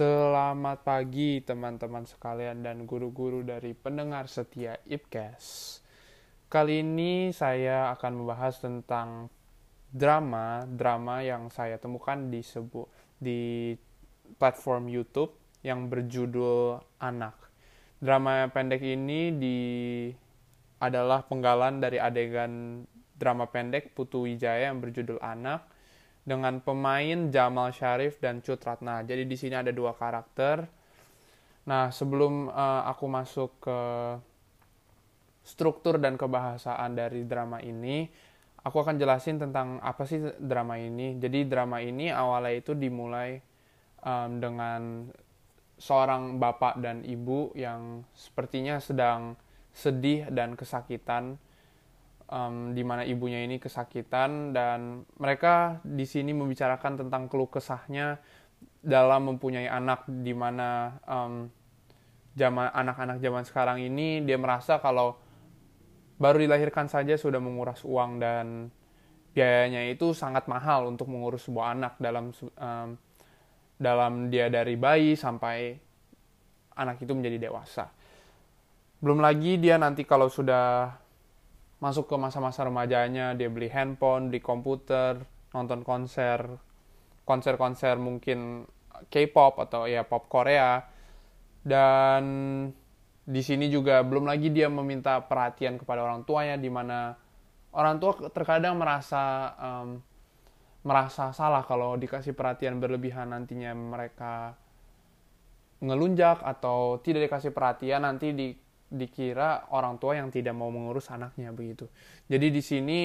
Selamat pagi teman-teman sekalian dan guru-guru dari pendengar setia IPCAS. Kali ini saya akan membahas tentang drama, drama yang saya temukan di sebu di platform YouTube yang berjudul Anak. Drama pendek ini di adalah penggalan dari adegan drama pendek Putu Wijaya yang berjudul Anak dengan pemain Jamal Syarif dan Cut Ratna. Jadi di sini ada dua karakter. Nah, sebelum uh, aku masuk ke struktur dan kebahasaan dari drama ini, aku akan jelasin tentang apa sih drama ini. Jadi drama ini awalnya itu dimulai um, dengan seorang bapak dan ibu yang sepertinya sedang sedih dan kesakitan um, di mana ibunya ini kesakitan dan mereka di sini membicarakan tentang keluh kesahnya dalam mempunyai anak di mana um, zaman anak-anak zaman sekarang ini dia merasa kalau baru dilahirkan saja sudah menguras uang dan biayanya itu sangat mahal untuk mengurus sebuah anak dalam um, dalam dia dari bayi sampai anak itu menjadi dewasa. Belum lagi dia nanti kalau sudah masuk ke masa-masa remajanya dia beli handphone beli komputer nonton konser konser-konser mungkin K-pop atau ya pop Korea. Dan di sini juga belum lagi dia meminta perhatian kepada orang tuanya di mana orang tua terkadang merasa um, merasa salah kalau dikasih perhatian berlebihan nantinya mereka ngelunjak atau tidak dikasih perhatian nanti di dikira orang tua yang tidak mau mengurus anaknya begitu. Jadi di sini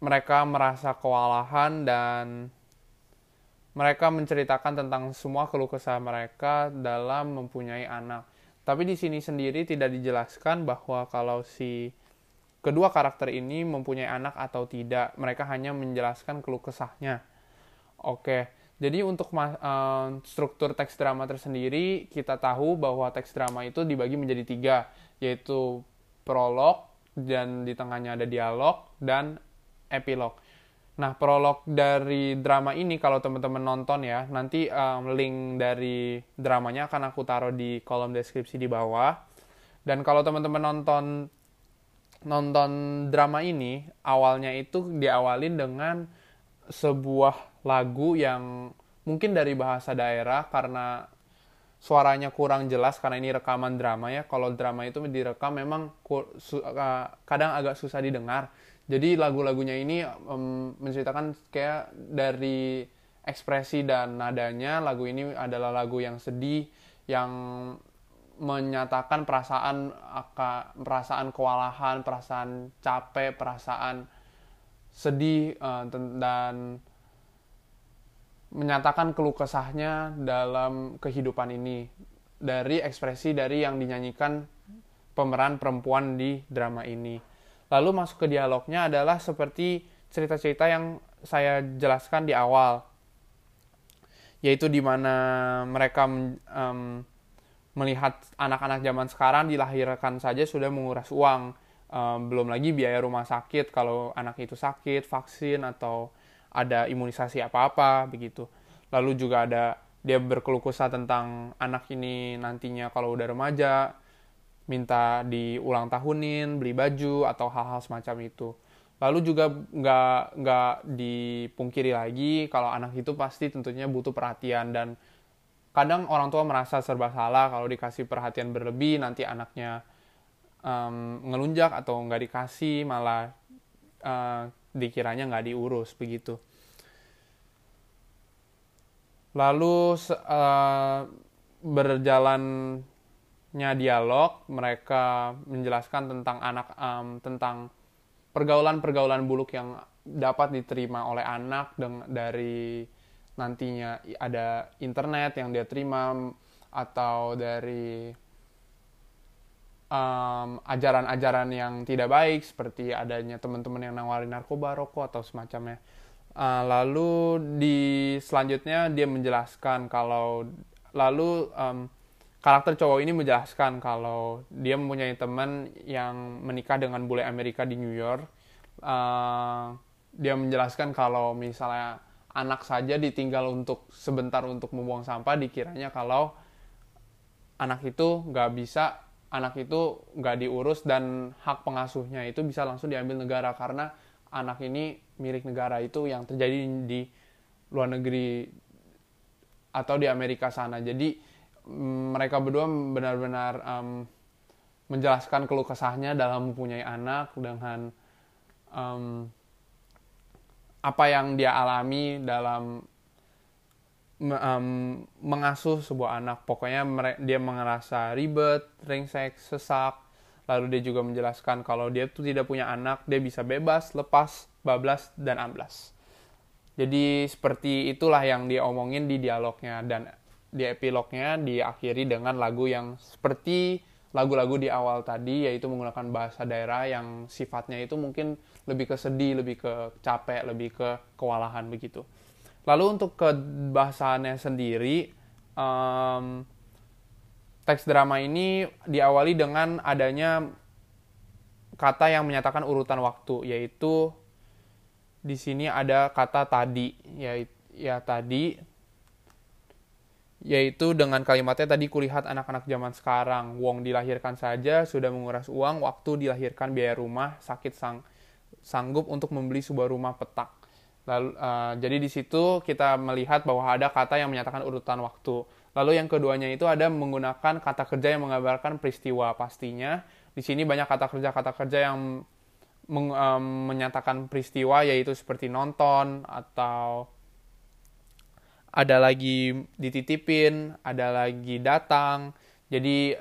mereka merasa kewalahan dan mereka menceritakan tentang semua keluh kesah mereka dalam mempunyai anak. Tapi di sini sendiri tidak dijelaskan bahwa kalau si kedua karakter ini mempunyai anak atau tidak. Mereka hanya menjelaskan keluh kesahnya. Oke. Jadi untuk uh, struktur teks drama tersendiri, kita tahu bahwa teks drama itu dibagi menjadi tiga, yaitu prolog, dan di tengahnya ada dialog, dan epilog. Nah, prolog dari drama ini, kalau teman-teman nonton ya, nanti um, link dari dramanya akan aku taruh di kolom deskripsi di bawah. Dan kalau teman-teman nonton nonton drama ini, awalnya itu diawalin dengan sebuah lagu yang mungkin dari bahasa daerah karena suaranya kurang jelas karena ini rekaman drama ya. Kalau drama itu direkam memang kadang agak susah didengar. Jadi lagu-lagunya ini um, menceritakan kayak dari ekspresi dan nadanya lagu ini adalah lagu yang sedih yang menyatakan perasaan perasaan kewalahan, perasaan capek, perasaan sedih uh, dan menyatakan keluh kesahnya dalam kehidupan ini dari ekspresi dari yang dinyanyikan pemeran perempuan di drama ini. Lalu masuk ke dialognya adalah seperti cerita-cerita yang saya jelaskan di awal, yaitu di mana mereka um, melihat anak-anak zaman sekarang dilahirkan saja sudah menguras uang, um, belum lagi biaya rumah sakit kalau anak itu sakit, vaksin atau ada imunisasi apa-apa begitu. Lalu juga ada dia berkeluh tentang anak ini nantinya kalau udah remaja minta diulang tahunin, beli baju atau hal-hal semacam itu. Lalu juga nggak nggak dipungkiri lagi kalau anak itu pasti tentunya butuh perhatian dan kadang orang tua merasa serba salah kalau dikasih perhatian berlebih nanti anaknya um, ngelunjak atau nggak dikasih malah uh, dikiranya nggak diurus begitu. Lalu uh, berjalannya dialog, mereka menjelaskan tentang anak um, tentang pergaulan-pergaulan buluk yang dapat diterima oleh anak dari nantinya ada internet yang dia terima atau dari ajaran-ajaran um, yang tidak baik seperti adanya teman-teman yang nawarin narkoba, rokok atau semacamnya. Uh, lalu di selanjutnya dia menjelaskan kalau lalu um, karakter cowok ini menjelaskan kalau dia mempunyai teman yang menikah dengan bule Amerika di New York. Uh, dia menjelaskan kalau misalnya anak saja ditinggal untuk sebentar untuk membuang sampah dikiranya kalau anak itu nggak bisa anak itu nggak diurus dan hak pengasuhnya itu bisa langsung diambil negara karena anak ini milik negara itu yang terjadi di luar negeri atau di Amerika sana. Jadi mm, mereka berdua benar-benar um, menjelaskan keluh kesahnya dalam mempunyai anak dengan um, apa yang dia alami dalam um, mengasuh sebuah anak. Pokoknya dia merasa ribet, ringsek, sesak. Lalu dia juga menjelaskan kalau dia tuh tidak punya anak, dia bisa bebas, lepas, bablas, dan amblas. Jadi seperti itulah yang dia omongin di dialognya dan di epilognya diakhiri dengan lagu yang seperti lagu-lagu di awal tadi yaitu menggunakan bahasa daerah yang sifatnya itu mungkin lebih ke sedih, lebih ke capek, lebih ke kewalahan begitu. Lalu untuk ke bahasannya sendiri, um, teks drama ini diawali dengan adanya kata yang menyatakan urutan waktu, yaitu di sini ada kata tadi, ya, ya tadi yaitu dengan kalimatnya tadi kulihat anak-anak zaman sekarang. Wong dilahirkan saja sudah menguras uang waktu dilahirkan biaya rumah sakit sang sanggup untuk membeli sebuah rumah petak lalu uh, jadi di situ kita melihat bahwa ada kata yang menyatakan urutan waktu lalu yang keduanya itu ada menggunakan kata kerja yang menggambarkan peristiwa pastinya di sini banyak kata kerja kata kerja yang meng, um, menyatakan peristiwa yaitu seperti nonton atau ada lagi dititipin, ada lagi datang. Jadi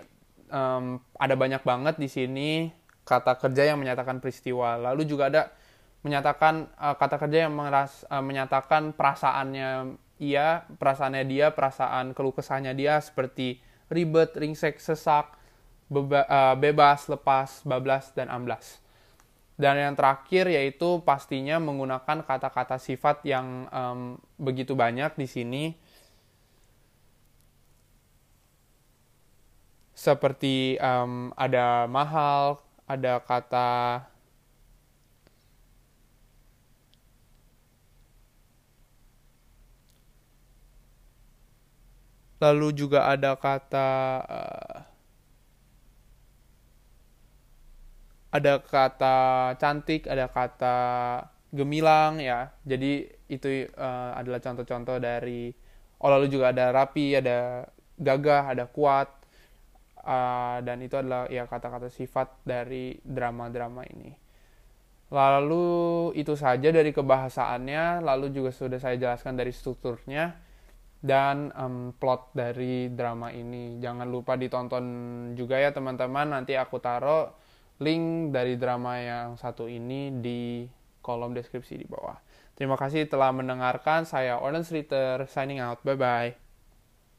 um, ada banyak banget di sini kata kerja yang menyatakan peristiwa. Lalu juga ada menyatakan uh, kata kerja yang meras, uh, menyatakan perasaannya ia, perasaannya dia, perasaan keluh kesahnya dia seperti ribet, ringsek, sesak, beba, uh, bebas, lepas, bablas dan amblas. Dan yang terakhir yaitu pastinya menggunakan kata-kata sifat yang um, begitu banyak di sini. Seperti um, ada mahal, ada kata lalu juga ada kata uh, ada kata cantik, ada kata gemilang ya. Jadi itu uh, adalah contoh-contoh dari oh lalu juga ada rapi, ada gagah, ada kuat. Uh, dan itu adalah ya kata-kata sifat dari drama-drama ini. Lalu itu saja dari kebahasaannya, lalu juga sudah saya jelaskan dari strukturnya dan um, plot dari drama ini. Jangan lupa ditonton juga ya teman-teman. Nanti aku taruh link dari drama yang satu ini di kolom deskripsi di bawah. Terima kasih telah mendengarkan. Saya Ordens Ritter, signing out. Bye-bye.